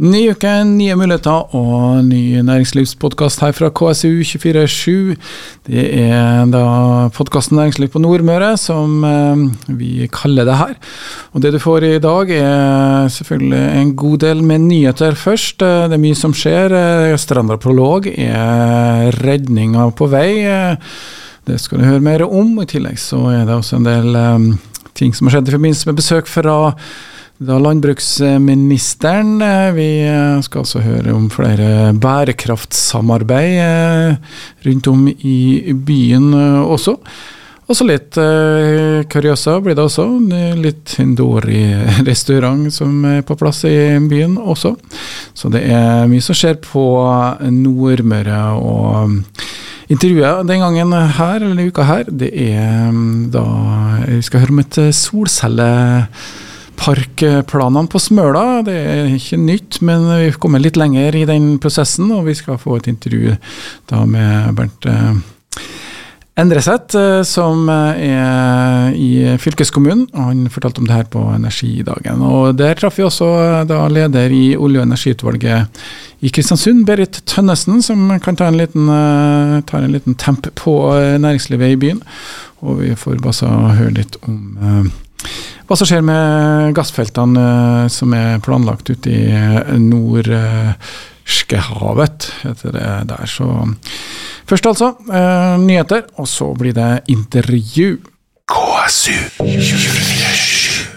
Ny uke, nye muligheter og ny næringslivspodkast her fra KSU247. Det er da podkasten Næringsliv på Nordmøre som eh, vi kaller det her. Og det du får i dag er selvfølgelig en god del med nyheter først. Eh, det er mye som skjer. Eh, Stranda prolog er redninga på vei. Det skal du høre mer om. I tillegg så er det også en del ting som har skjedd i forbindelse med besøk fra da landbruksministeren. eh, Vi eh, skal altså høre om flere bærekraftsamarbeid eh, rundt om i byen også. Og så litt uh, blir det også. Litt Hindori-restaurant som er på plass i byen også. Så det er mye som skjer på Nordmøre. og Intervjuet den gangen her, eller denne uka her, det er mm, da Vi skal høre om et eh, solcelleparkplanene på Smøla. Det er ikke nytt, men vi kommer litt lenger i den prosessen, og vi skal få et intervju da med Bernt eh, Endreseth, eh, som eh, er i fylkeskommunen. og Han fortalte om det her på Energidagen. og Der traff vi også da leder i Olje- og energiutvalget i Kristiansund, Berit Tønnesen, som kan ta en liten, tar en liten temp på næringslivet i byen. Og vi får bare så høre litt om hva som skjer med gassfeltene eh, som er planlagt ute i eh, Nordskehavet, heter det der. Så først altså eh, nyheter, og så blir det intervju. KSU 24-7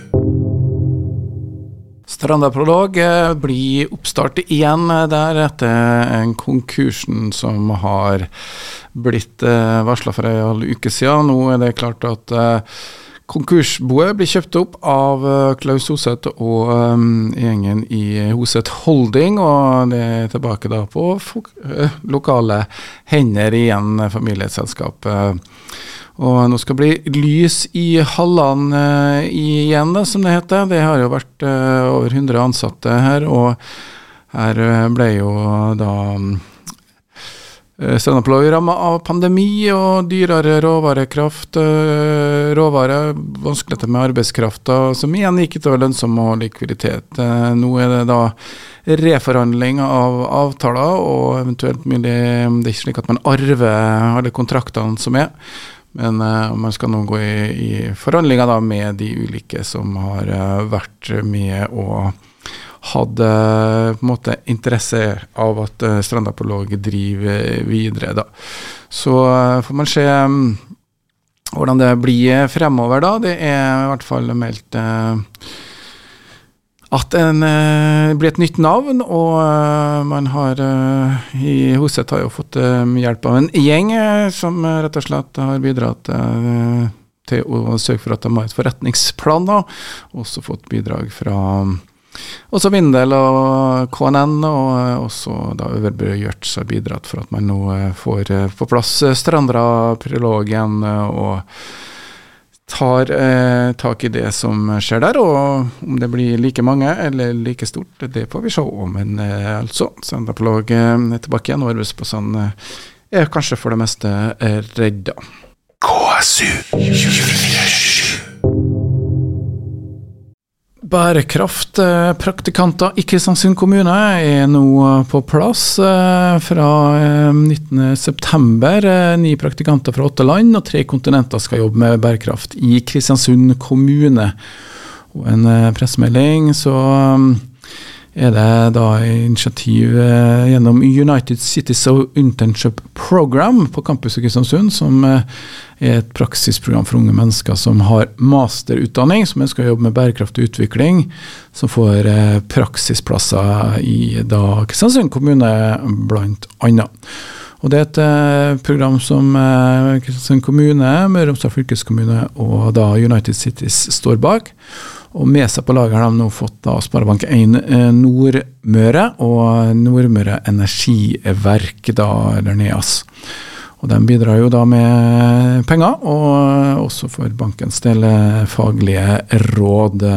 Strandaprolog blir oppstart igjen der etter en konkursen som har blitt varsla for ei halv uke siden. Nå er det klart at konkursboet blir kjøpt opp av eh, Klaus Hoseth og eh, gjengen i Hoseth Holding, og det er tilbake da på eh, lokale hender igjen, familieselskapet. Og nå skal det bli lys i hallene uh, igjen, da, som det heter. Det har jo vært uh, over 100 ansatte her, og her ble jo da uh, Strandapolog ramma av pandemi og dyrere råvarekraft. råvarer, råvare, vanskeligheter med arbeidskrafta, som igjen gikk utover lønnsom og likviditet. Eh, nå er det da reforhandling av avtaler, og eventuelt mulig Det er ikke slik at man arver alle kontraktene som er. Men eh, man skal nå gå i, i forhandlinger da med de ulike som har eh, vært med og hadde på en måte interesse av at uh, Strandapolog driver videre. da. Så eh, får man se mm, hvordan det blir fremover, da. Det er i hvert fall meldt eh, at en eh, blir et nytt navn, og uh, man har uh, i Hoset har jo fått uh, hjelp av en gjeng eh, som eh, rett og slett har bidratt eh, til å sørge for at de har et forretningsplan, da. Også fått bidrag fra også Vindel og KNN, og også da Øverbø Gjørts har bidratt for at man nå eh, får eh, på plass eh, Strandra-prologen og tar eh, tak i det som skjer der. Og om det blir like mange eller like stort, det får vi se. Men eh, altså, Strandra-prologen er tilbake igjen, og Arbeidsplassene er kanskje for det meste redda. KSU 24 Bærekraftpraktikanter eh, i Kristiansund kommune er nå på plass. Eh, fra eh, 19.9. Ni praktikanter fra åtte land og tre kontinenter skal jobbe med bærekraft i Kristiansund kommune. Og en pressemelding så mm, er det da initiativ eh, gjennom United Cities of Internship Program på campus i Kristiansund, som eh, er et praksisprogram for unge mennesker som har masterutdanning, som ønsker å jobbe med bærekraftig utvikling, som får eh, praksisplasser i da Kristiansund kommune, blant annet. Og Det er et program som Kristiansund kommune, Møre og Romsdal fylkeskommune og da United Cities står bak. Og med seg på laget har de nå fått da Sparebank1 eh, Nordmøre og Nordmøre Energiverk, da, eller NEAS. Og De bidrar jo da med penger, og også for bankens del eh, faglige råd.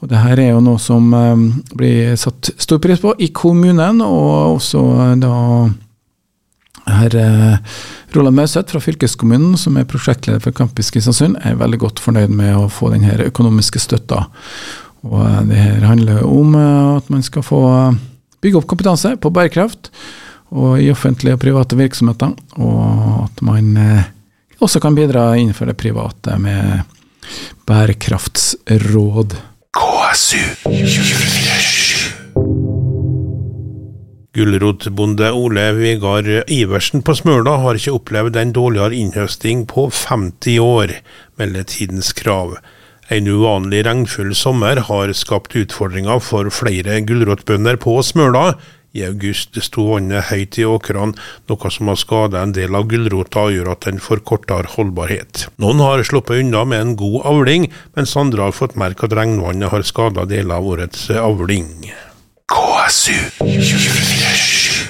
Og det her er jo noe som eh, blir satt stor pris på i kommunen, og også da her Roland Mauseth fra fylkeskommunen, som er prosjektleder for Campus Kristiansund, er veldig godt fornøyd med å få denne økonomiske støtta. Og det her handler om at man skal få bygge opp kompetanse på bærekraft og i offentlige og private virksomheter, og at man også kan bidra innenfor det private med bærekraftsråd. KSU 247 Gulrotbonde Ole Vegard Iversen på Smøla har ikke opplevd en dårligere innhøsting på 50 år, melder Tidens Krav. En uvanlig regnfull sommer har skapt utfordringer for flere gulrotbønder på Smøla. I august sto vannet høyt i åkrene, noe som har skadet en del av gulrota og gjør at den får kortere holdbarhet. Noen har sluppet unna med en god avling, mens andre har fått merke at regnvannet har skadet deler av årets avling. KSU 247.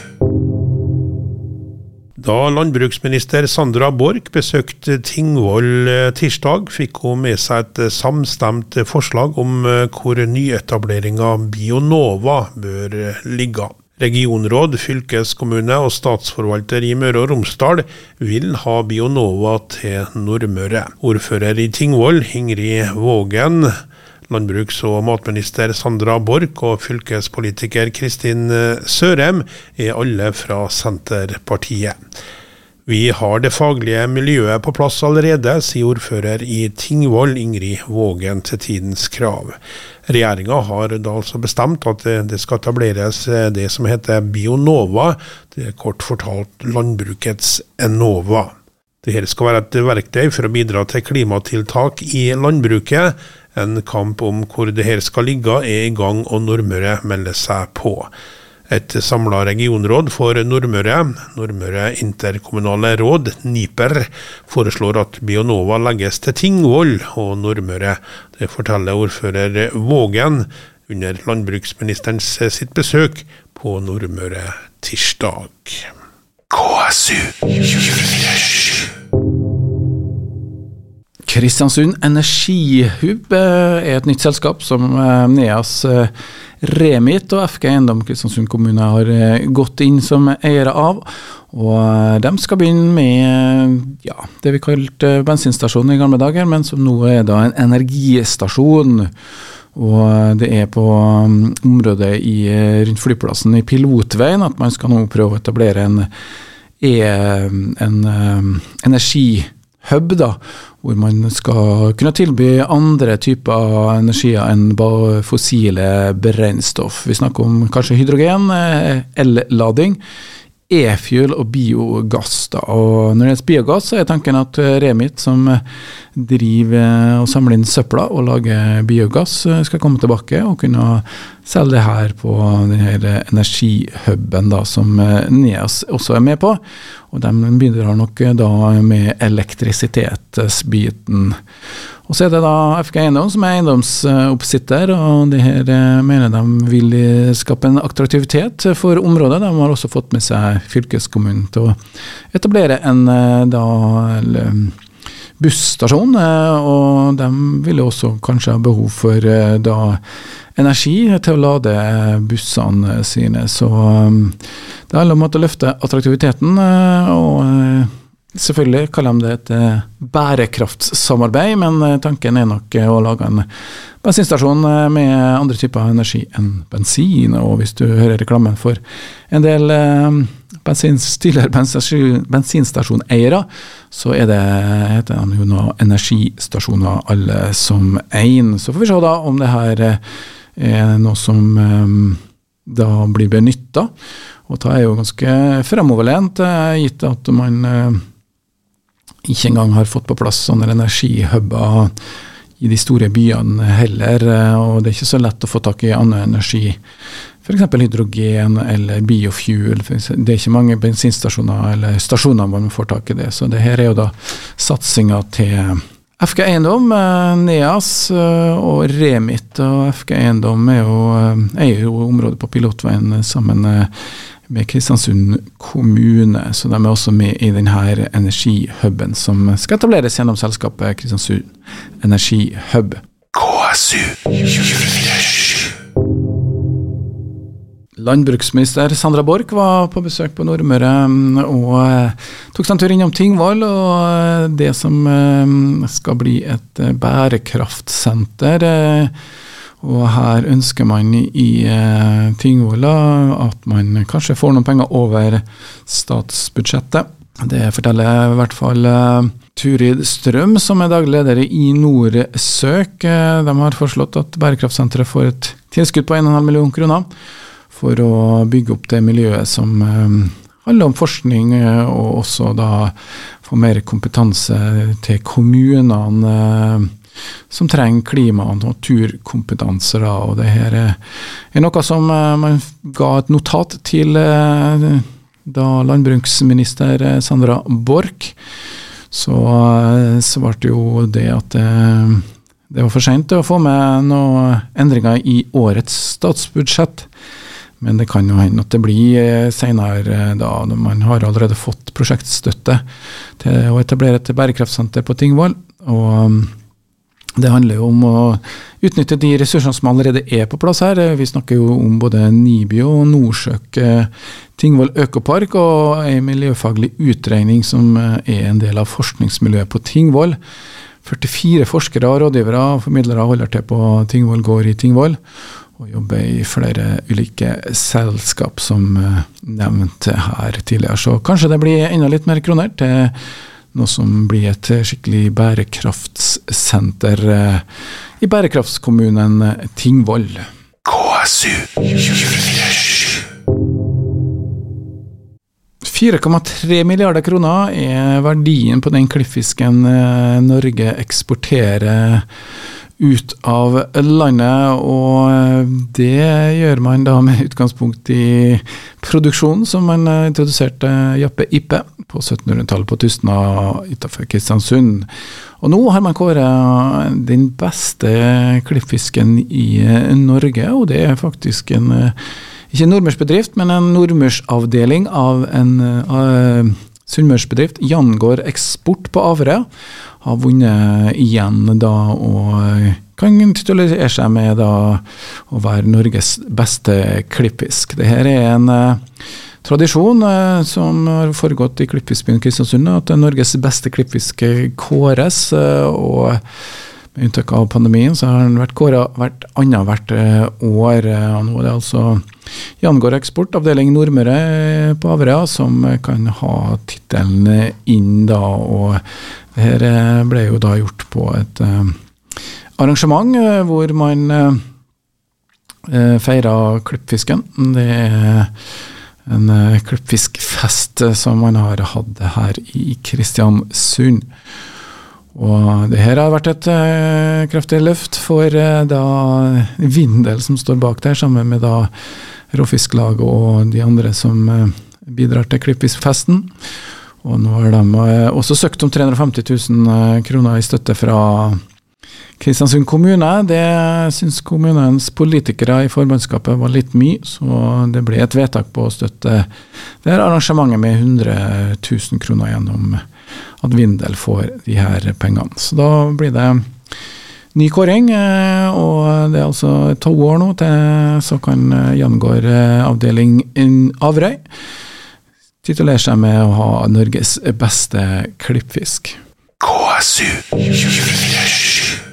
Da landbruksminister Sandra Borch besøkte Tingvoll eh, tirsdag, fikk hun med seg et eh, samstemt forslag om eh, hvor nyetableringa Bionova bør ligge. Regionråd, fylkeskommune og statsforvalter i Møre og Romsdal vil ha Bionova til Nordmøre. Ordfører i Tingvoll, Ingrid Vågen, Landbruks- og matminister Sandra Borch og fylkespolitiker Kristin eh, Sørem er alle fra Senterpartiet. Vi har det faglige miljøet på plass allerede, sier ordfører i Tingvoll Ingrid Vågen til Tidens Krav. Regjeringa har da altså bestemt at det skal etableres eh, det som heter Bionova, det er kort fortalt landbrukets Enova. Dette skal være et verktøy for å bidra til klimatiltak i landbruket. En kamp om hvor det her skal ligge er i gang, og Nordmøre melder seg på. Et samla regionråd for Nordmøre, Nordmøre interkommunale råd, NIPER, foreslår at Bionova legges til Tingvoll og Nordmøre. Det forteller ordfører Vågen under landbruksministerens sitt besøk på Nordmøre tirsdag. KSU 247 Kristiansund Energihub eh, er et nytt selskap som eh, Neas eh, Remit og FK Eiendom Kristiansund kommune har gått inn som eiere av. Og de skal begynne med ja, det vi kalte bensinstasjon i gamle dager, men som nå er da en energistasjon. Og det er på um, området i, rundt flyplassen i Pilotveien at man skal nå prøve å etablere en, en, en um, energihub, da, hvor man skal kunne tilby andre typer energier enn bare fossile brennstoff. Vi snakker om kanskje hydrogen, eh, ellading e-fuel og biogass. Da. Og når det gjelder biogass, så er tanken at eh, Remit, som eh, driver og samler inn søpla og lager biogass, skal komme tilbake og kunne selge det her på denne energihuben som NEAS også er med på. Og de bidrar nok da med elektrisitetsbiten. Og så er det da FK Eiendom som er eiendomsoppsitter, og det her eh, mener de vil skape en attraktivitet for området. De har også fått med seg fylkeskommunen til å etablere en eh, da, busstasjon, eh, og de vil også kanskje ha behov for da energi til å lade bussene sine. Så det handler om å løfte attraktiviteten. og Selvfølgelig kaller de det et eh, bærekraftssamarbeid, men eh, tanken er nok eh, å lage en bensinstasjon med andre typer energi enn bensin. Og hvis du hører reklamen for en del bensins, tidligere bensinstasjoneiere, så er det, heter han jo nå energistasjoner alle som én. Så får vi se da om det her er noe som da blir benytta. Og det er jo ganske fremoverlent, gitt at man ikke engang har fått på plass sånne energihuber i de store byene heller. Og det er ikke så lett å få tak i annen energi. F.eks. hydrogen eller biofuel. Det er ikke mange bensinstasjoner eller stasjoner hvor man får tak i det. Så det her er jo da satsinga til FG Eiendom, eh, NEAS eh, og Remit. Og FK Eiendom er jo, eh, er jo området på Pilotveien sammen med Kristiansund kommune. Så de er også med i denne energihuben som skal etableres gjennom selskapet Kristiansund Energihub. KSU 247. Landbruksminister Sandra Borch var på besøk på Nordmøre mm, og eh, tok seg en tur innom Tingvoll og eh, det som eh, skal bli et bærekraftsenter. Og her ønsker man i eh, Tingvolla at man kanskje får noen penger over statsbudsjettet. Det forteller i hvert fall eh, Turid Strøm, som er daglig leder i Norsøk. Eh, de har foreslått at Bærekraftsenteret får et tilskudd på 1,5 million kroner for å bygge opp det miljøet som eh, handler om forskning, og også da få mer kompetanse til kommunene som trenger klima- og naturkompetanse. Da. Og det her er noe som man ga et notat til da landbruksminister eh, Sandra Borch, så eh, svarte jo det at eh, det var for seint å få med noen endringer i årets statsbudsjett. Men det kan jo hende at det blir senere, da man har allerede fått prosjektstøtte til å etablere et bærekraftsenter på Tingvoll. Og det handler jo om å utnytte de ressursene som allerede er på plass her. Vi snakker jo om både Nibio Nordsjøk eh, Tingvoll økopark og en miljøfaglig utregning som eh, er en del av forskningsmiljøet på Tingvoll. 44 forskere, rådgivere og formidlere holder til på Tingvoll gård i Tingvoll. Og jobber i flere ulike selskap, som eh, nevnt her tidligere. Så kanskje det blir enda litt mer kroner til noe som blir et skikkelig bærekraftssenter eh, i bærekraftskommunen Tingvoll. KSU 4,3 milliarder kroner er verdien på den klippfisken eh, Norge eksporterer ut av landet. Og eh, det gjør man da med utgangspunkt i produksjonen som man introduserte Jappe Ippe på 1700-tallet på Tustna utenfor Kristiansund. Og nå har man kåret den beste klippfisken i Norge, og det er faktisk en ikke en nordmørsbedrift, men en nordmørsavdeling av en uh, sunnmørsbedrift. Jangård Eksport på Averøy har vunnet igjen da, og kan titulere seg med da, å være Norges beste klippfisk. Dette er en uh, tradisjon uh, som har foregått i Klippfiskbyen Kristiansund, at Norges beste klippfisk kåres. Uh, og med unntak av pandemien, så har den vært kåra hvert annethvert år. og Nå er det altså Jangård Eksport, avdeling Nordmøre på Averøya, som kan ha tittelen inn da. og her ble jo da gjort på et arrangement hvor man feira klippfisken. Det er en klippfiskfest som man har hatt her i Kristiansund. Og det her har vært et kraftig løft for uh, da Vindel som står bak der, sammen med da Råfisklaget og de andre som bidrar til klippfiskfesten. Og nå har de også søkt om 350 000 kroner i støtte fra Kristiansund kommune, det syns kommunens politikere i formannskapet var litt mye, så det ble et vedtak på å støtte det her arrangementet med 100 000 kroner gjennom at Vindel får de her pengene. Så da blir det ny kåring, eh, og det er altså to år nå til så kan Jangård eh, avdeling Averøy titulere seg med å ha Norges beste klippfisk. KSU 24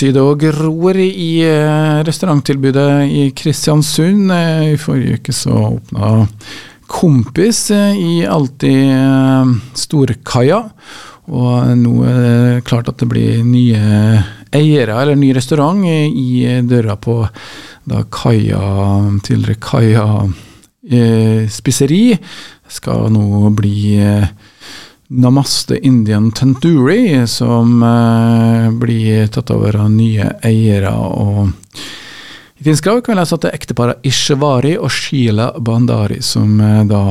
syder og gror i eh, restauranttilbudet i Kristiansund. Eh, I forrige uke så åpna Kompis eh, i Alltid Storkaia. Og nå er det klart at det blir nye eiere, eller ny restaurant, i døra på da kaia, tidligere Kaia spiseri. Skal nå bli eh, Namaste Indian Tenturi, som eh, blir tatt over av nye eiere. og I Finsklag kan vi lese at det er ekteparet Ishvari og Sheila Bandari som eh, da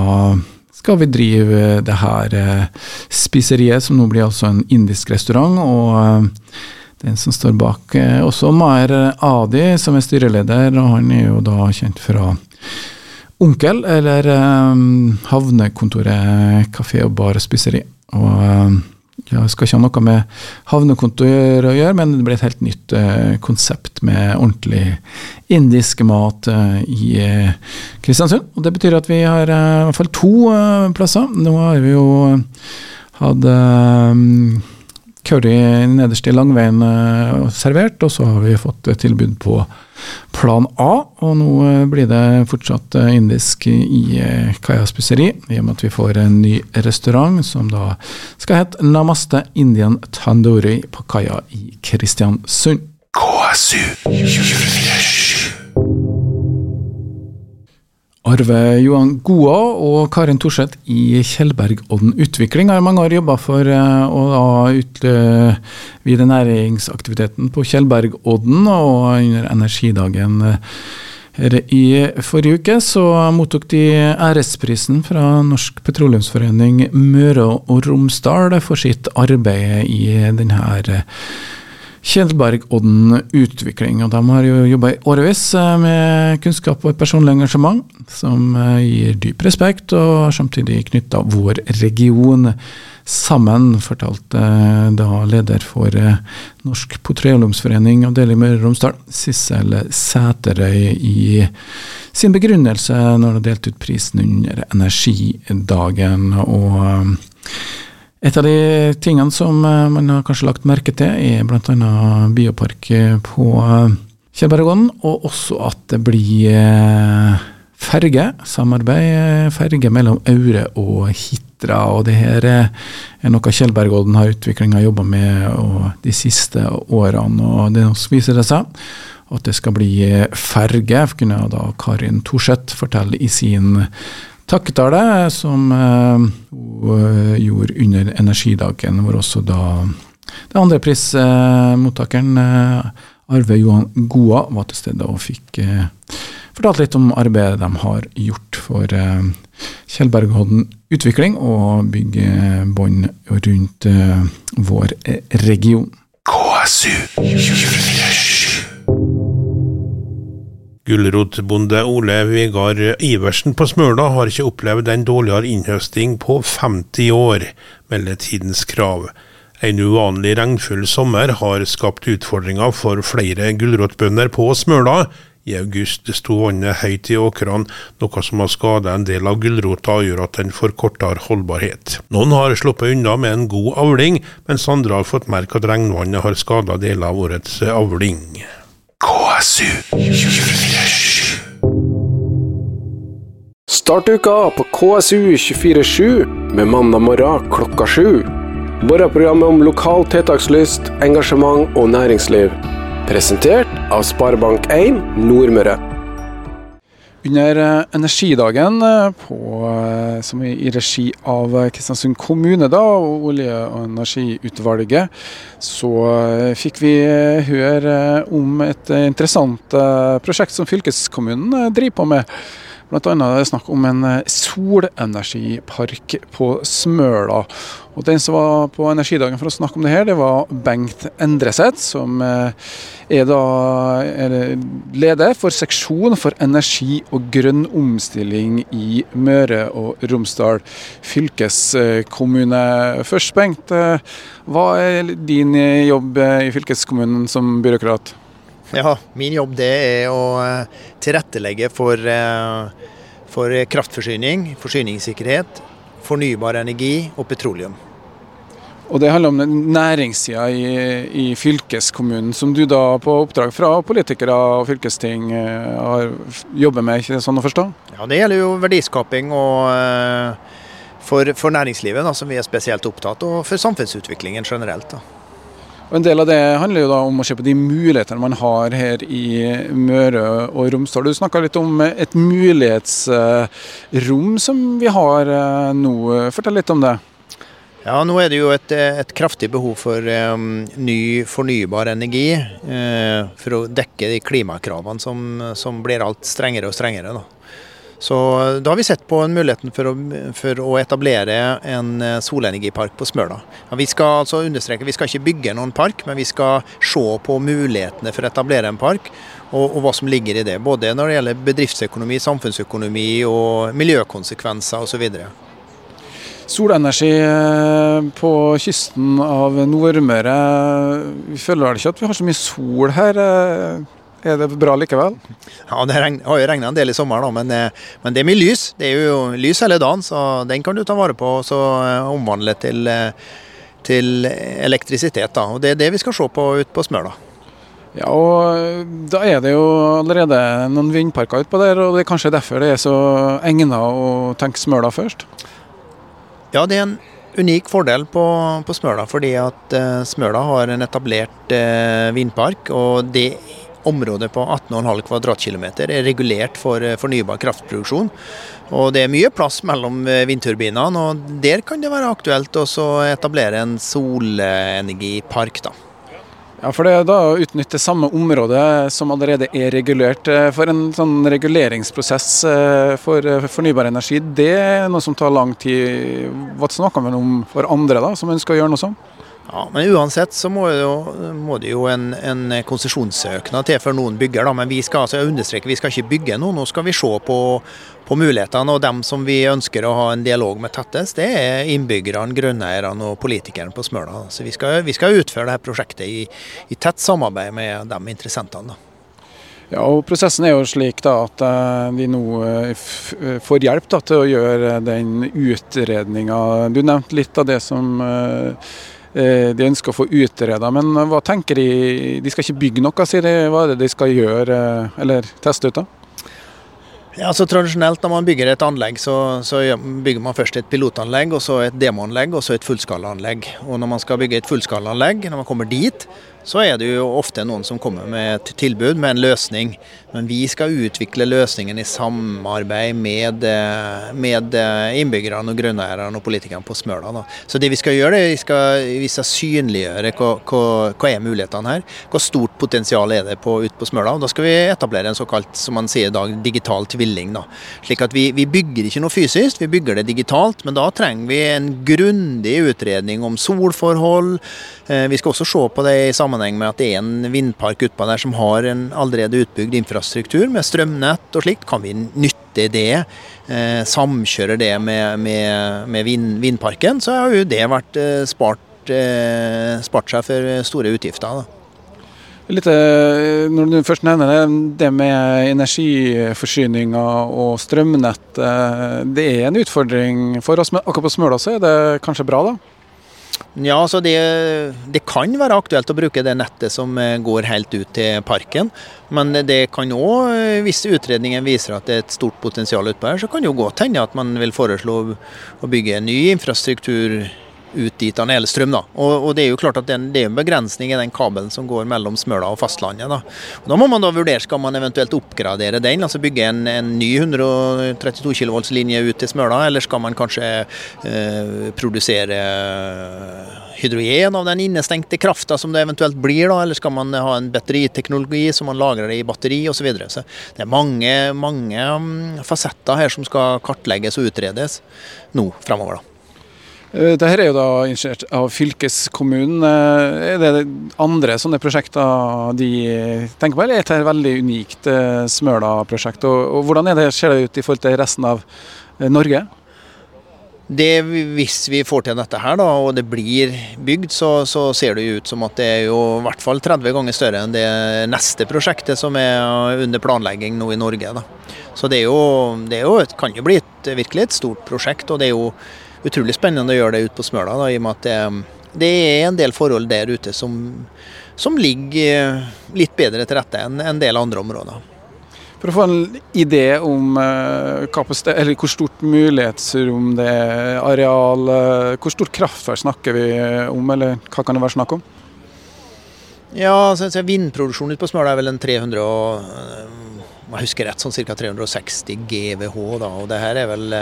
skal vi drive det her eh, spiseriet, som nå blir altså en indisk restaurant. og eh, den som står bak, eh, også Maher Adi, som er styreleder, og han er jo da kjent fra Onkel, eller um, havnekontoret kafé og bar og spiseri. Og um, jeg skal ikke ha noe med havnekontor å gjøre, men det blir et helt nytt uh, konsept med ordentlig indisk mat uh, i uh, Kristiansund. Og det betyr at vi har i hvert fall to plasser. Nå har vi jo hatt curry nederst i langveien servert, og så har vi fått tilbud på plan A. Og nå blir det fortsatt indisk i Kaja Spisseri, i og med at vi får en ny restaurant som da skal hete Namaste Indian Tandoori på kaia i Kristiansund. KSU 247. Arve Johan Goa og Karin Thorseth i Kjellbergodden Utvikling har mange år jobba for eh, å utvide næringsaktiviteten på Kjellbergodden. Og under energidagen her i forrige uke så mottok de æresprisen fra Norsk petroleumsforening Møre og Romsdal for sitt arbeid i denne Kjellbergodden Utvikling. og De har jo jobba i årevis eh, med kunnskap og et personlig engasjement, som eh, gir dyp respekt, og samtidig knytta vår region sammen, fortalte eh, da leder for Norsk Petroleumsforening avdeling Møre og Romsdal, Sissel Sæterøy, i sin begrunnelse når de delte ut prisen under energidagen. og et av de tingene som eh, man har kanskje lagt merke til, er bl.a. biopark på eh, Kjellbergodden, og også at det blir eh, ferge, samarbeid, ferge mellom Aure og Hitra. og Det her er noe Kjellbergodden har utviklinga jobba med de siste årene. og Det viser det seg at det skal bli ferge, kunne da Karin Thorseth fortelle i sin takketale som uh, hun gjorde under energidagen, hvor også da den andre prismottakeren, uh, Arve Johan Goa, var til stede og fikk fortalt litt om arbeidet de har gjort for Kjell Berghodden utvikling og bygge bånd rundt vår region. KSU 24 Gulrotbonde Ole Vegard Iversen på Smøla har ikke opplevd en dårligere innhøsting på 50 år, melder Tidens Krav. En uvanlig regnfull sommer har skapt utfordringer for flere gulrotbønder på Smøla. I august sto vannet høyt i åkrene, noe som har skadet en del av gulrota og gjør at den får kortere holdbarhet. Noen har sluppet unna med en god avling, mens andre har fått merke at regnvannet har skadet deler av årets avling. KSU 247. Start uka på KSU 247 med mandag morgen klokka sju. Morgenprogrammet om lokal tiltakslyst, engasjement og næringsliv. Presentert av Sparebank1 Nordmøre. Under eh, energidagen eh, på, eh, som er i regi av Kristiansund kommune da, og Olje- og energiutvalget, så fikk vi høre om et interessant prosjekt som fylkeskommunen driver på med. Annet er det snakk om en solenergipark på Smøla. Og Den som var på energidagen for å snakke om det her, det var Bengt Endreseth, som eh, er da er leder for seksjon for energi og grønn omstilling i Møre og Romsdal fylkeskommune. Først, Bengt, eh, hva er din jobb i fylkeskommunen som byråkrat? Ja, min jobb det er å eh, tilrettelegge for, for kraftforsyning, forsyningssikkerhet, fornybar energi og petroleum. Og Det handler om næringssida i, i, fylkeskommunen, som du da på oppdrag fra politikere og fylkesting eh, har jobber med, ikke sånn å forstå? Ja, Det gjelder jo verdiskaping og, for, for, næringslivet, da, som vi er spesielt opptatt og for samfunnsutviklingen generelt. Da. Og En del av det handler jo da om å se på de mulighetene man har her i Møre og Romsdal. Du snakka litt om et mulighetsrom som vi har eh, nå. Fortell litt om det. Ja, Nå er det jo et, et kraftig behov for um, ny fornybar energi uh, for å dekke de klimakravene som, som, blir alt strengere og strengere. Da. Så da har vi sett på muligheten for å, for å etablere en eh, solenergipark på Smøla. Ja, vi skal altså understreke, vi skal ikke bygge noen park, men vi skal se på mulighetene for å etablere en park. Og, og hva som ligger i det. Både når det gjelder bedriftsøkonomi, samfunnsøkonomi og miljøkonsekvenser osv solenergi eh, på kysten av Nordmøre. Vi føler vel ikke at vi har så mye sol her. Eh, er det bra likevel? Ja, Det har jo regna en del i sommer, da, men, eh, men, det er mye lys. Det er jo lys hele dagen, så den kan du ta vare på og så omvandle til, til elektrisitet. Da. Og Det er det vi skal se på ute på Smøla. Ja, og da er det jo allerede noen vindparker utpå der, og det er kanskje derfor det er så egnet å tenke Smøla først? Ja, det er en unik fordel på, på Smøla, fordi at uh, Smøla har en etablert uh, vindpark. og det området på 18,5 kvadratkilometer er regulert for uh, fornybar kraftproduksjon. Og det er mye plass mellom vindturbinene, og der kan det være aktuelt å etablere en solenergipark. da. Ja, for det er da å utnytte samme område som allerede er regulert. Eh, for en sånn reguleringsprosess eh, for eh, fornybar energi, det er noe som tar lang tid. Hva snakker man om for andre da, som ønsker å gjøre noe sånt? Ja, men Uansett så må det jo, må det jo en, en konsesjonssøknad til før noen bygger. Da. Men vi skal altså understreke, vi skal ikke bygge noe. Nå skal vi se på, på mulighetene. Og dem som vi ønsker å ha en dialog med tettest, det er innbyggerne, grunneierne og politikerne på Smøla. Så vi skal, vi skal utføre dette prosjektet i, i, tett samarbeid med de interessentene. Da. Ja, og Prosessen er jo slik da at eh, vi nå eh, får hjelp da, til å gjøre den utredninga. Du nevnte litt av det som Eh, de ønsker å få utreda. Men hva tenker de? De skal ikke bygge noe, sier de. Hva er det de skal gjøre, eh, eller teste ut? da? Ja, så Tradisjonelt når man bygger et anlegg, så, så, bygger man først et pilotanlegg, og så et demoanlegg og så et fullskalaanlegg. Og Når man skal bygge et fullskalaanlegg, når man kommer dit, så er det jo ofte noen som kommer med et tilbud med en løsning. Men vi skal utvikle løsningen i samarbeid med, eh, med eh, innbyggerne og grunneierne og politikerne på Smøla. Da. Så det vi skal gjøre, det vi skal, vi skal synliggjøre hva, hva, hva er mulighetene her. Hvor stort potensial er det på, ute på Smøla. Og da skal vi etablere en såkalt som man sier i dag, digital tvilling. Da. Slik at vi, vi bygger ikke noe fysisk, vi bygger det digitalt. Men da trenger vi en grundig utredning om solforhold. Eh, vi skal også se på det i sammenheng med at det er en vindpark utpå der som har en allerede utbygd infrastruktur med strømnett og slikt. Kan vi nytte det? Eh, samkjøre det med, med, med vind, vindparken, så har jo det vært eh, spart, spart seg for store utgifter. Da. Litt, når du først nevner det, det med energiforsyninga og strømnett. Det er en utfordring for oss, men akkurat på Smøla så er det kanskje bra, da? Ja, så det, det, kan være aktuelt å bruke det nettet som eh, går helt ut til parken. Men det kan òg, eh, hvis utredningen viser at det er et stort potensial utpå her, så kan det jo godt hende at man vil foreslå å bygge en ny infrastruktur ut dit av elstrøm. Da. Og, og, det er jo klart at det er en begrensning i den kabelen som går mellom Smøla og fastlandet. Da. Og da må man da vurdere skal man eventuelt oppgradere den, altså bygge en, en ny 132 kV-linje ut til Smøla, eller skal man kanskje eh, produsere hydrogen av den innestengte krafta som det eventuelt blir, da, eller skal man ha en batteriteknologi som man lagrer i batteri osv. Så, videre. så det er mange, mange mm, fasetter her som skal kartlegges og utredes nå fremover. da. Eh, Dette er jo da initiert av fylkeskommunen. Eh, er det andre sånne prosjekter de tenker på, eller er dette et veldig unikt eh, Smøla-prosjekt? Og, Hvordan det, ser det ut i forhold til resten av Norge? Det, hvis vi får til dette her da, og det blir bygd, så, så, ser det ut som at det er jo i hvert fall 30 ganger større enn det neste prosjektet som er under planlegging nå i Norge. Da. Så det, jo, det jo, kan jo bli et, virkelig et stort prosjekt. og det er jo utrolig spennende å gjøre det ute på Smøla, da, i og med at det, det, er en del forhold der ute som, som ligger litt bedre til rette enn en del andre områder. For å få en idé om uh, hvor stort mulighetsrom det er, areal, uh, hvor stort kraftverk snakker vi om, eller hva kan det være snakk om? Ja, så Vindproduksjonen ute på Smøla er vel en 300 og, jeg husker rett, sånn ca. 360 GWh. da, og det her er vel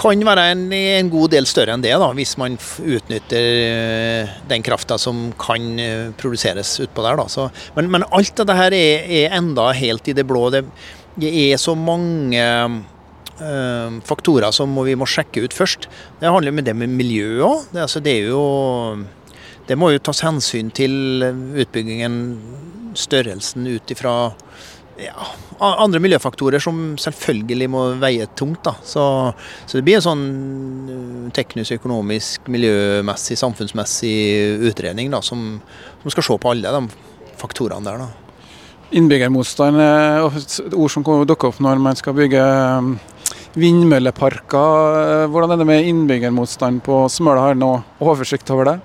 kan være en, en, god del større enn det, da, hvis man utnytter eh, den krafta som kan eh, produseres utpå der. Da. Så, men, men, alt dette her er, er, enda helt i det blå. Det, det er så mange øh, faktorer som vi må sjekke ut først. Det handler om det med miljøet òg. Det, altså, det, det må jo tas hensyn til utbyggingen, størrelsen ut ifra ja, andre miljøfaktorer som selvfølgelig må veie tungt. Da. Så, så det blir en sånn eh, teknisk, økonomisk, miljømessig, samfunnsmessig utredning da, som, som, skal se på alle de faktorene der. Da. Innbyggermotstand er et ord som dukker opp når man skal bygge eh, vindmølleparker. Hvordan er det med innbyggermotstand på Smøla? Har du noe oversikt over det?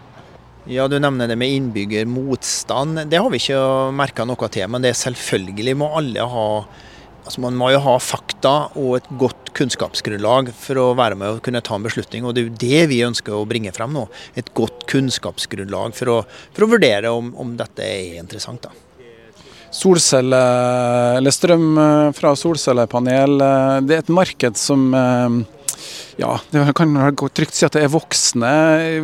Ja, Du nevner det med innbyggermotstand. Det har vi ikke merka noe til. Men det er selvfølgelig må alle ha altså Man må jo ha fakta og et godt kunnskapsgrunnlag for å være med og kunne ta en beslutning. og Det er jo det vi ønsker å bringe frem nå. Et godt kunnskapsgrunnlag for å, for å vurdere om, om, dette er interessant. da. Solcelle, eller Strøm fra solcellepanel, det er et marked som ja, det kan trygt si at det er voksne.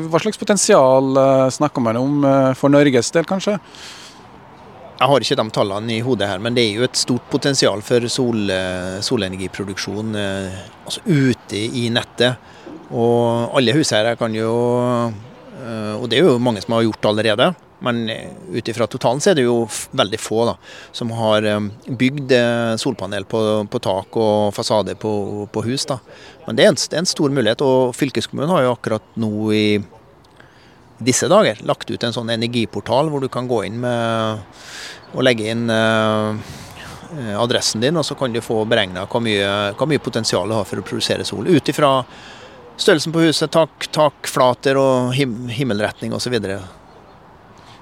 Hva slags potensial eh, snakker man om eh, for Norges del, kanskje? Jeg har ikke de tallene i hodet her, men det er jo et stort potensial for sol, eh, solenergiproduksjon altså ute i nettet. Og alle huseiere kan jo Og det er jo mange som har gjort allerede. Men eh, ut ifra totalen så er det jo veldig få da, som har eh, bygd eh, solpanel på, på tak og fasade på, på hus. Da. Men det er, en, det er, en, stor mulighet. Og fylkeskommunen har jo akkurat nå i disse dager lagt ut en sånn energiportal hvor du kan gå inn med og legge inn adressen din, og så kan du få beregna hvor, hvor, mye potensial du har for å produsere sol. Ut ifra størrelsen på huset, tak, takflater og him, himmelretning osv.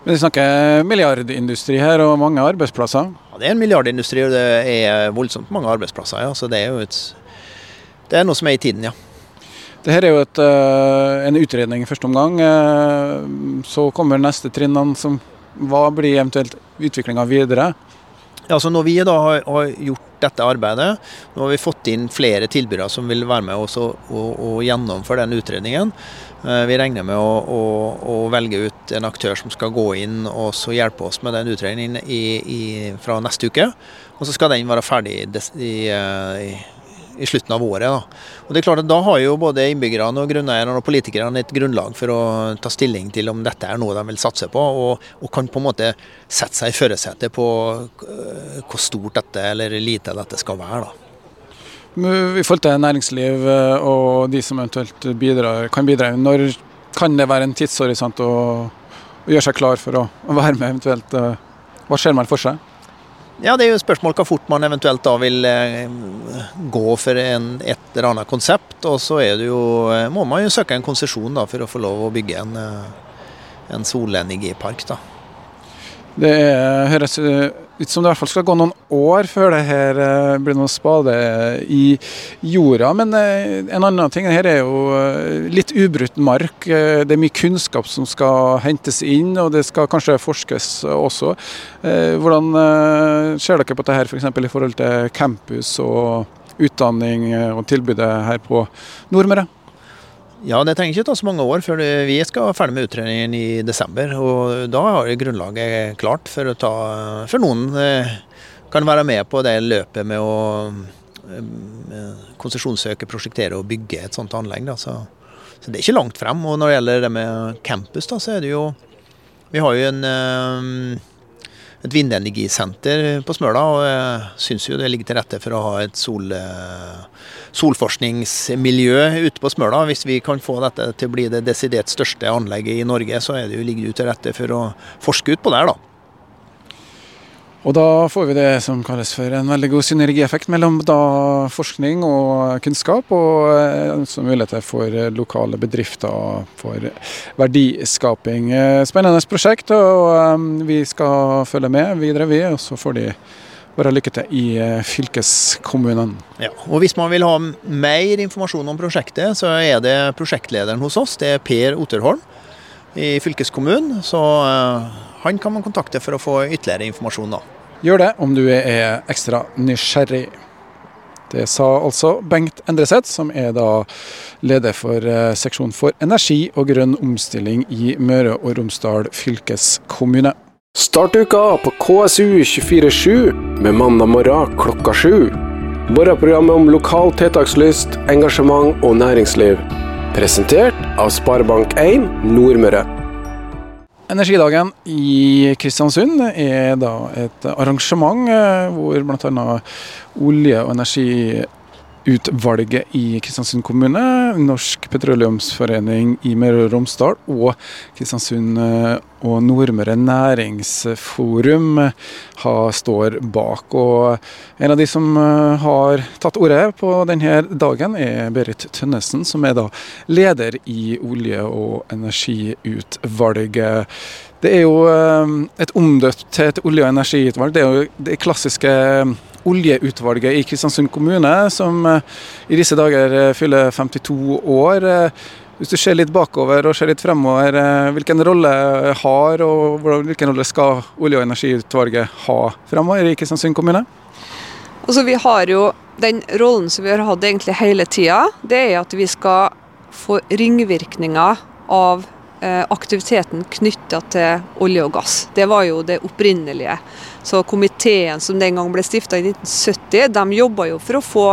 Vi snakker milliardindustri her og mange arbeidsplasser. Ja, Det er en milliardindustri og det er voldsomt mange arbeidsplasser. Ja. Så det er jo et, det er noe som er i tiden, ja. Dette er jo et, eh, en utredning i første omgang. Eh, så kommer neste trinnene. som Hva blir eventuelt utviklinga videre? Ja, så Når vi da har, har, gjort dette arbeidet, nå har vi fått inn flere tilbydere som vil være med oss og, og, og gjennomføre den utredningen. Eh, vi regner med å, å, å, velge ut en aktør som skal gå inn og hjelpe oss med den utredningen i, i, fra neste uke. Og så skal den være ferdig i, i, i slutten av året. Da. Og det er klart at da har jo både innbyggerne, og grunneierne og politikerne et grunnlag for å ta stilling til om dette er noe de vil satse på, og, og kan på en måte sette seg i førersetet på eh, hvor stort dette eller lite dette skal være. da. I forhold til næringsliv eh, og de som eventuelt bidrar, kan bidra, når kan det være en tidshorisont å, å gjøre seg klar for å, å være med eventuelt? Eh, hva ser man for seg? Ja, Det er jo spørsmål hvor fort man eventuelt da vil eh, gå for en, et eller annet konsept. Og så jo, må man jo søke en konsesjon for å få lov å bygge en, en solenergipark. da. Det høres ut som det i hvert fall skal gå noen år før det her eh, blir noe spade i jorda. Men eh, en annen ting her er jo eh, litt ubrutt mark. Det er mye kunnskap som skal hentes inn, og det skal kanskje forskes også. Hvordan ser dere på dette her f.eks. For i forhold til campus og utdanning og tilbudet her på Nordmøre? Ja, det trenger ikke ta så mange år før vi skal være ferdig med utredningen i desember. Og da har grunnlaget klart for, å ta, for noen eh, kan være med på det løpet med å eh, konsesjonssøke, prosjektere og bygge et sånt anlegg. Så, så, det er ikke langt frem. Og når det gjelder det med campus, da, så er det jo Vi har jo en eh, et vindenergisenter på Smøla. Og jeg syns jo det ligger til rette for å ha et sol, eh, solforskningsmiljø ute på Smøla. Hvis vi kan få dette til å bli det desidert største anlegget i Norge, så er det jo, ligger til rette for å forske ut på det. da. Og da får vi det som kalles for en veldig god synergieffekt mellom forskning og kunnskap, og altså muligheter for lokale bedrifter for verdiskaping. Eh, spennende prosjekt, og eh, vi skal følge med videre, vi. Og så får de bare lykke til i fylkeskommunen. Ja, og Hvis man vil ha mer informasjon om prosjektet, så er det prosjektlederen hos oss, det er Per Otterholm i fylkeskommunen. Så han kan man kontakte for å få ytterligere informasjon. da. Gjør det om du er ekstra nysgjerrig. Det sa altså Bengt Endreseth, som er da leder for eh, seksjon for energi og grønn omstilling i Møre og Romsdal fylkeskommune. Start uka på KSU247 med mandag morgen klokka sju. Morgenprogrammet om lokal tiltakslyst, engasjement og næringsliv. Presentert av Sparebank1 Nordmøre. Energidagen i Kristiansund er da et arrangement eh, hvor bl.a. olje- og energiutvalget i Kristiansund kommune Norsk petroleumsforening i Møre og Romsdal og Kristiansund og Nordmøre Næringsforum står bak. Og en av de som har tatt ordet på denne dagen, er Berit Tønnesen, som er da leder i Olje- og energiutvalget. Det er jo et omdøpt til et olje- og energiutvalg. Det er jo det klassiske oljeutvalget i Kristiansund kommune, som eh, i disse dager eh, fyller 52 år. Eh, hvis du ser litt bakover og ser litt fremover, hvilken rolle har og hvilken rolle skal olje- og energiutvalget ha fremover i Kristiansund kommune? Altså, vi har jo Den rollen som vi har hatt egentlig hele tida, det er at vi skal få ringvirkninger av aktiviteten knytta til olje og gass. Det var jo det opprinnelige. Så komiteen som den gang ble stifta i 1970, de jobba jo for å få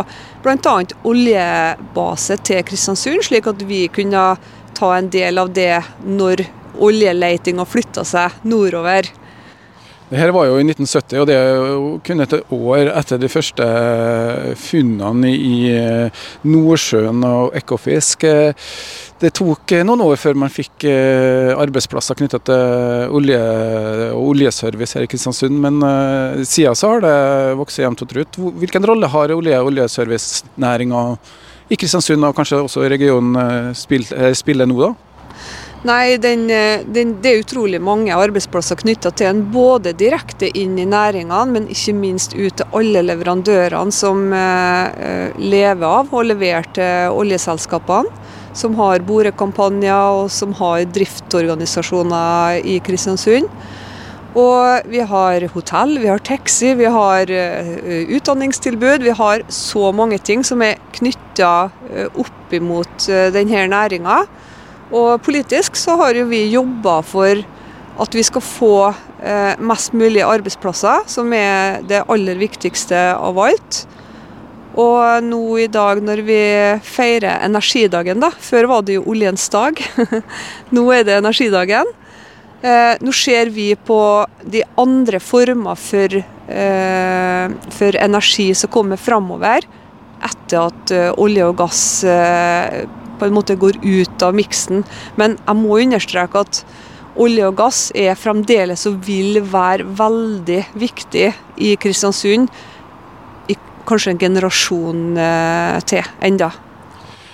bl.a. oljebase til Kristiansund, slik at vi kunne ta en del av det når oljeleitinga flytta seg nordover. Det her var jo i 1970, og det er jo kun et år etter de første funnene i Nordsjøen og Ekofisk. Det tok noen år før man fikk arbeidsplasser knyttet til olje og oljeservice her i Kristiansund, men siden så har det vokst jevnt og trutt. Hvilken rolle har olje- og oljeservicenæringa i Kristiansund, og kanskje også i regionen, spiller nå, da? Nei, den, den, det er utrolig mange arbeidsplasser knytta til en, både direkte inn i næringene, men ikke minst ut til alle leverandørene som eh, lever av og leverer til oljeselskapene. Som har borekampanjer og som har driftorganisasjoner i Kristiansund. Og vi har hotell, vi har taxi, vi har uh, utdanningstilbud. Vi har så mange ting som er knytta uh, opp imot uh, denne næringa. Og politisk så har jo vi jobba for at vi skal få eh, mest mulig arbeidsplasser, som er det aller viktigste av alt. Og nå i dag når vi feirer energidagen, da. Før var det jo oljens dag. nå er det energidagen. Eh, nå ser vi på de andre former for, eh, for energi som kommer framover etter at uh, olje og gass uh, på en måte går ut av miksen. Men jeg må understreke at olje og gass er fremdeles og vil være veldig viktig i Kristiansund i kanskje en generasjon uh, til enda.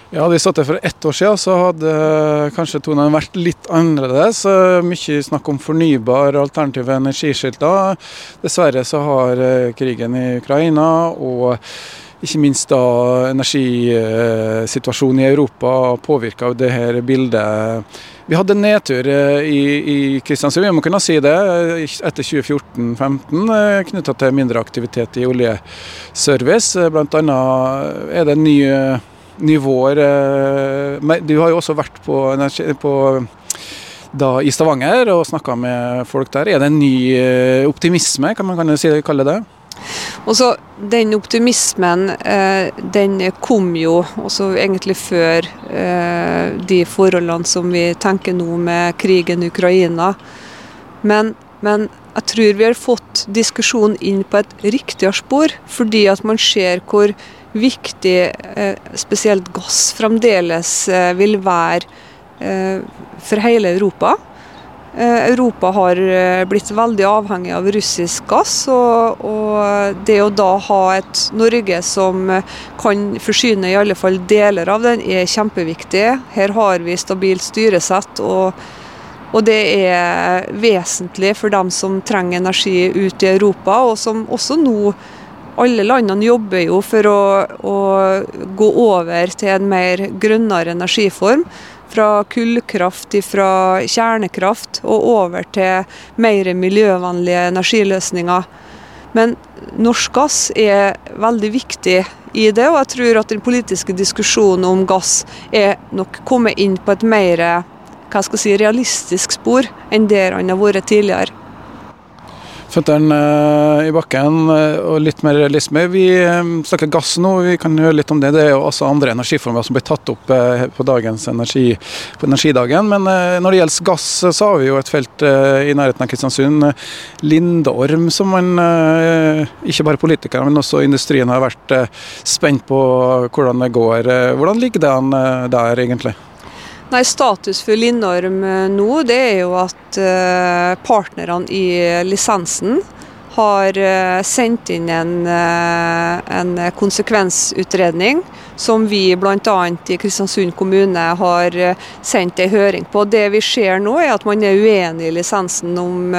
Ja, Hadde vi satt det for ett år siden, så hadde kanskje tonene vært litt annerledes. Mye snakk om fornybare alternative energiskilter. Dessverre så har krigen i Ukraina og ikke minst da energisituasjonen i Europa påvirka det her bildet. Vi hadde en nedtur i, i Kristiansund, vi må kunne si det, etter 2014-2015 knytta til mindre aktivitet i oljeservice. Blant annet er det nye nivåer Du har jo også vært på, på da, i Stavanger og snakka med folk der. Er det en ny optimisme, kan man kalle det? Og så Den optimismen den kom jo også egentlig før de forholdene som vi tenker nå med krigen i Ukraina. Men, men jeg tror vi har fått diskusjonen inn på et riktigere spor, fordi at man ser hvor viktig spesielt gass fremdeles vil være for hele Europa. Europa har blitt veldig avhengig av russisk gass, og, og, det å da ha et Norge som kan forsyne i alle fall deler av den, er kjempeviktig. Her har vi stabilt styresett, og, og det er vesentlig for dem som trenger energi ut i Europa, og som også nå alle landene jobber jo for å, å gå over til en mer grønnere energiform fra kullkraft, fra kjernekraft og over til mer miljøvennlige energiløsninger. Men norsk gass er veldig viktig i det, og jeg tror at den politiske diskusjonen om gass er nok kommet inn på et mer hva skal jeg si, realistisk spor enn der han har vært tidligere. Føttene i bakken og litt mer realisme. Vi snakker gass nå, vi kan høre litt om det. Det er jo også andre energiformer som blir tatt opp på dagens energi, på energidagen. Men når det gjelder gass, så har vi jo et felt i nærheten av Kristiansund, Lindorm, som man ikke bare politikere, men også industrien har vært spent på hvordan det går. Hvordan ligger det an der, egentlig? Nei, Statusfull for Lindorm eh, nå det er jo at uh, partnerne i lisensen har uh, sendt inn en, en, konsekvensutredning som vi bl.a. i Kristiansund kommune har sendt en høring på. Det vi ser nå er at man er uenig i lisensen om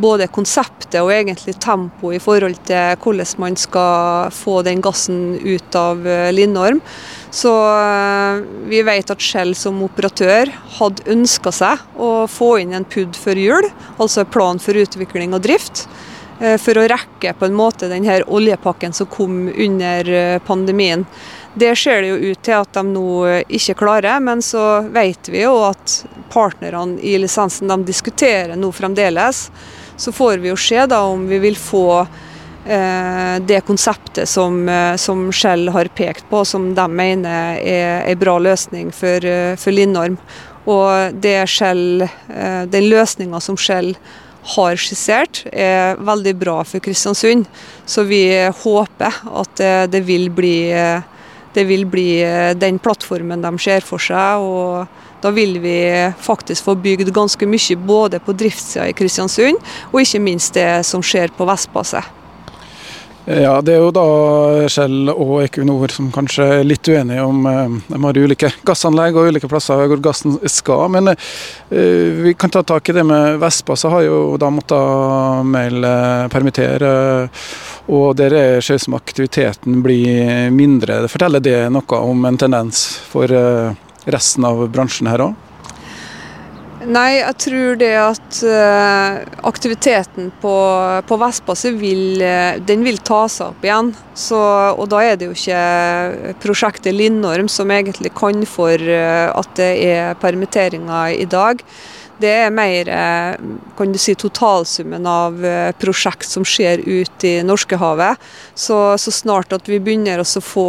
både konseptet og egentlig tempo i forhold til hvordan man skal få den gassen ut av Lindorm. Så eh, vi vet at Shell som operatør hadde ønska seg å få inn en PUD før jul, altså plan for utvikling og drift, eh, for å rekke på en måte denne oljepakken som kom under eh, pandemien. Det ser det jo ut til at de nå ikke klarer, men så vet vi jo at partnerne i lisensen de diskuterer nå fremdeles. Så får vi jo se da om vi vil få Eh, det konseptet som, eh, som, Shell har pekt på, som de mener er en bra løsning for, eh, for Lindorm. Og Shell, den løsninga som Shell har skissert, er veldig bra for Kristiansund. Så vi håper at det, det, vil, bli, det vil bli den plattformen de ser for seg. og da vil vi faktisk få bygd ganske mye både på driftssida i Kristiansund, og ikke minst det som skjer på Vestbasset. Ja, Det er jo da Shell og Equinor som kanskje er litt uenige om eh, De har ulike gassanlegg og ulike plasser hvor gassen skal. Men uh, vi kan ta tak i det med Vespa, så har jo da måttet melde permittere. Og der er ser som aktiviteten blir mindre. Forteller det noe om en tendens for resten av bransjen her òg? Nei, jeg tror det at uh, aktiviteten på, på Vestpasset vil, uh, den vil ta seg opp igjen. Så, og da er det jo ikke prosjektet Lindorm som egentlig kan for uh, at det er permitteringer i dag. Det er mer kan du si, totalsummen av prosjekt som skjer ute i Norskehavet. Så, så snart at vi begynner å få,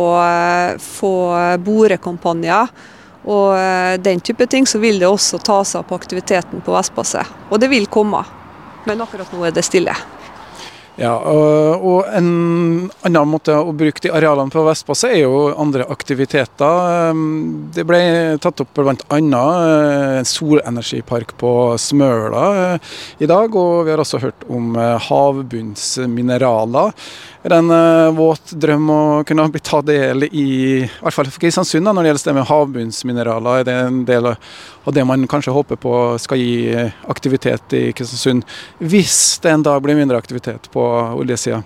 få borekampanjer og eh, den type ting, så vil det også ta seg på aktiviteten på Vestpasset. Og det vil komme, men akkurat nå er det stille. Ja, og En annen måte å bruke de arealene på Vestpasset er jo andre aktiviteter. Ehm, det ble tatt opp bl.a. Eh, en solenergipark på Smøla eh, i dag, og vi har også hørt om havbunnsmineraler er det en våt drøm å kunne bli ta del i, i hvert fall for Kristiansund, når det gjelder det med havbunnsmineraler. Er det en del av det man kanskje håper på skal gi eh, aktivitet i Kristiansund, hvis det en dag blir mindre aktivitet på oljesida?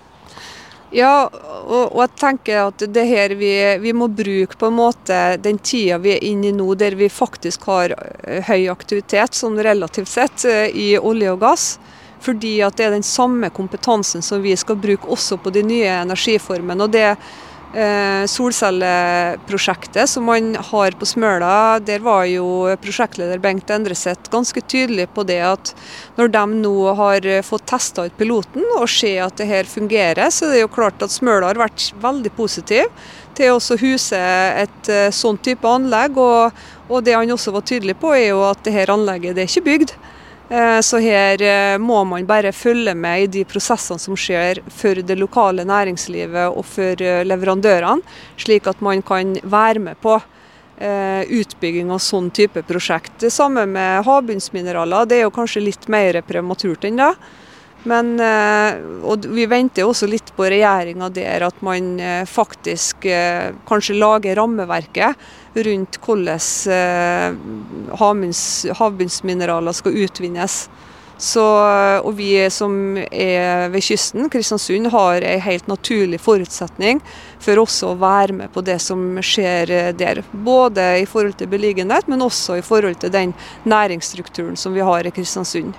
Ja, og, og, jeg tenker at det her vi, vi, må bruke på en måte den tida vi er inne i nå, der vi faktisk har eh, høy aktivitet sånn relativt sett i olje og gass. Fordi at det er den samme kompetansen som vi skal bruke også på de nye energiformene. Og det eh, solcelleprosjektet som man har på Smøla, der var jo prosjektleder Bengt Endreseth ganske tydelig på det at når de nå har fått testa ut piloten og ser at det her fungerer, så er det jo klart at Smøla har vært veldig positiv til å huse et uh, sånn type anlegg. Og, og, det han også var tydelig på, er jo at det her anlegget det er ikke bygd. Eh, så her eh, må man bare følge med i de prosessene som skjer for det lokale næringslivet og for eh, leverandørene, slik at man kan være med på utbygging av sånn type prosjekt. Det samme med havbunnsmineraler. Det er jo kanskje litt mer prematurt enn det. Men, og vi venter også litt på regjeringa der, at man faktisk kanskje lager rammeverket rundt hvordan eh, havbunnsmineraler skal utvinnes. Så, og vi som er ved kysten, Kristiansund, har en helt naturlig forutsetning for også å være med på det som skjer der. Både i forhold til beliggenhet, men også i forhold til den næringsstrukturen som vi har i Kristiansund.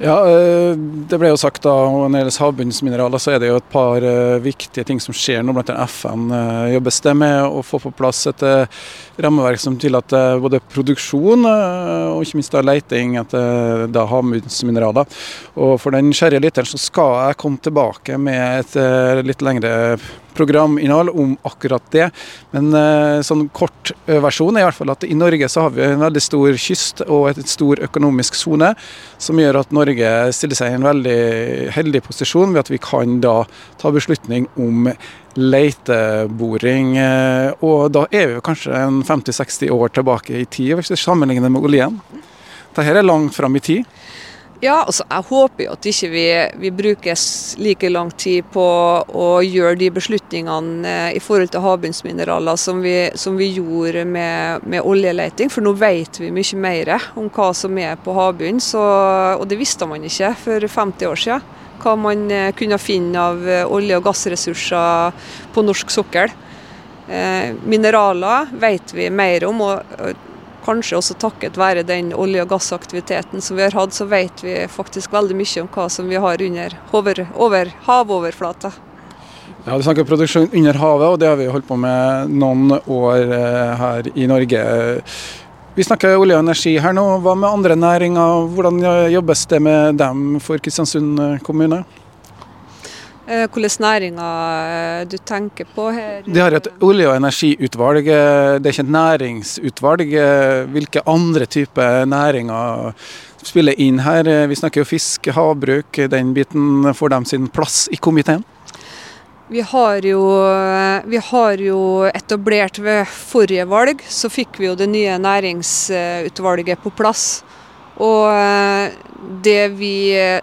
Ja, eh, Det ble jo sagt da, og når det gjelder havbunnsmineraler, så er det jo et par uh, viktige ting som skjer nå. Blant annet FN uh, jobbes det med å få på plass et rammeverk som tillater både produksjon og ikke minst da leiting etter da havbunnsmineraler. Og for den nysgjerrige lytteren så skal jeg komme tilbake med et litt lengre programinnhold om akkurat det. Men uh, sånn kort versjon er i hvert fall at i Norge så har vi en veldig stor kyst og et, stor økonomisk sone, som gjør at Norge stiller seg i en veldig heldig posisjon ved at vi kan da ta beslutning om leiteboring. Uh, og da er vi kanskje en 50-60 år tilbake i tid, hvis vi sammenligner med oljen. Dette er langt fram i tid. Ja, altså jeg håper jo at ikke vi, vi bruker like lang tid på å gjøre de beslutningene eh, i forhold til havbunnsmineraler som som vi gjorde med, med oljeleting. For nå vet vi mye mer om hva som er på havbunnen, og det visste man ikke for 50 år siden. Hva man eh, kunne finne av eh, olje- og gassressurser på norsk sokkel. mineraler vet vi mer om. og Kanskje også takket være den olje- og gassaktiviteten som vi har hatt, så vet vi faktisk veldig mye om hva som vi har under over, over havoverflata. Ja, Du snakker produksjon under havet, og det har vi holdt på med noen år eh, her i Norge. Vi snakker olje og energi her nå. Hva med andre næringer? Hvordan jobbes det med dem for Kristiansund kommune? Eh, hvilke næringer eh, du tenker på her? De har et olje- og energiutvalg. Eh, det er ikke et næringsutvalg. Hvilke andre typer næringer spiller inn her? Vi snakker jo fisk, havbruk. Den biten får de sin plass i komiteen? Vi har, jo, vi har jo etablert ved forrige valg, så fikk vi jo det nye næringsutvalget på plass. Og eh, det vi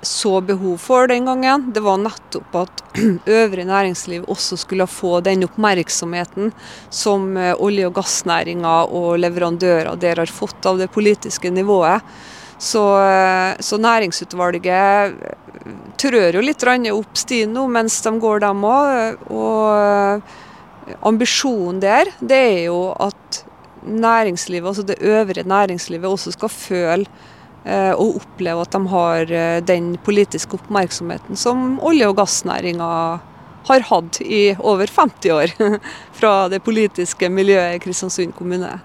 så behov for den gangen, det var nettopp at øvrig næringsliv også skulle få den oppmerksomheten som eh, olje- og gassnæringa og leverandører der har fått av det politiske nivået. Så, eh, så næringsutvalget trør jo litt opp stien nå mens de går, dem òg. Og ambisjonen der, det er jo at næringslivet, altså det øvrige næringslivet også skal føle Eh, og opplever at de har eh, den politiske oppmerksomheten som olje- og gassnæringa har hatt i over 50 år fra det politiske miljøet i Kristiansund kommune.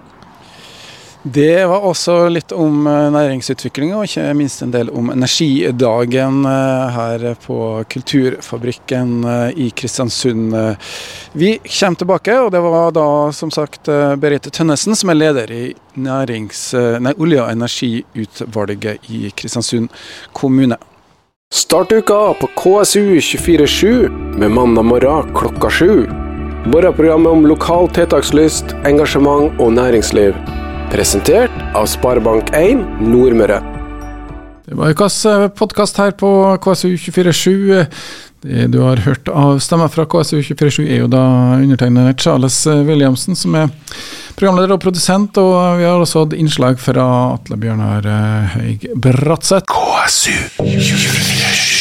Det var også litt om eh, næringsutvikling, og ikke minst en del om energidagen eh, her på Kulturfabrikken eh, i Kristiansund. Vi kommer tilbake, og det var da som sagt Berit Tønnesen som er leder i nærings, nei, olje- og energiutvalget i Kristiansund kommune. Start uka på KSU247 med mandag morgen klokka sju. Morgenprogrammet om lokal tiltakslyst, engasjement og næringsliv. Presentert av Sparebank1 Nordmøre. Det var ukas eh, podkast her på KSU247. Det du har hørt av stemmer fra KSU247 er jo da undertegnede Charles eh, Williamsen, som er programleder og produsent. Og vi har også hatt innslag fra Atle Bjørnar eh, Høig Bratseth. KSU247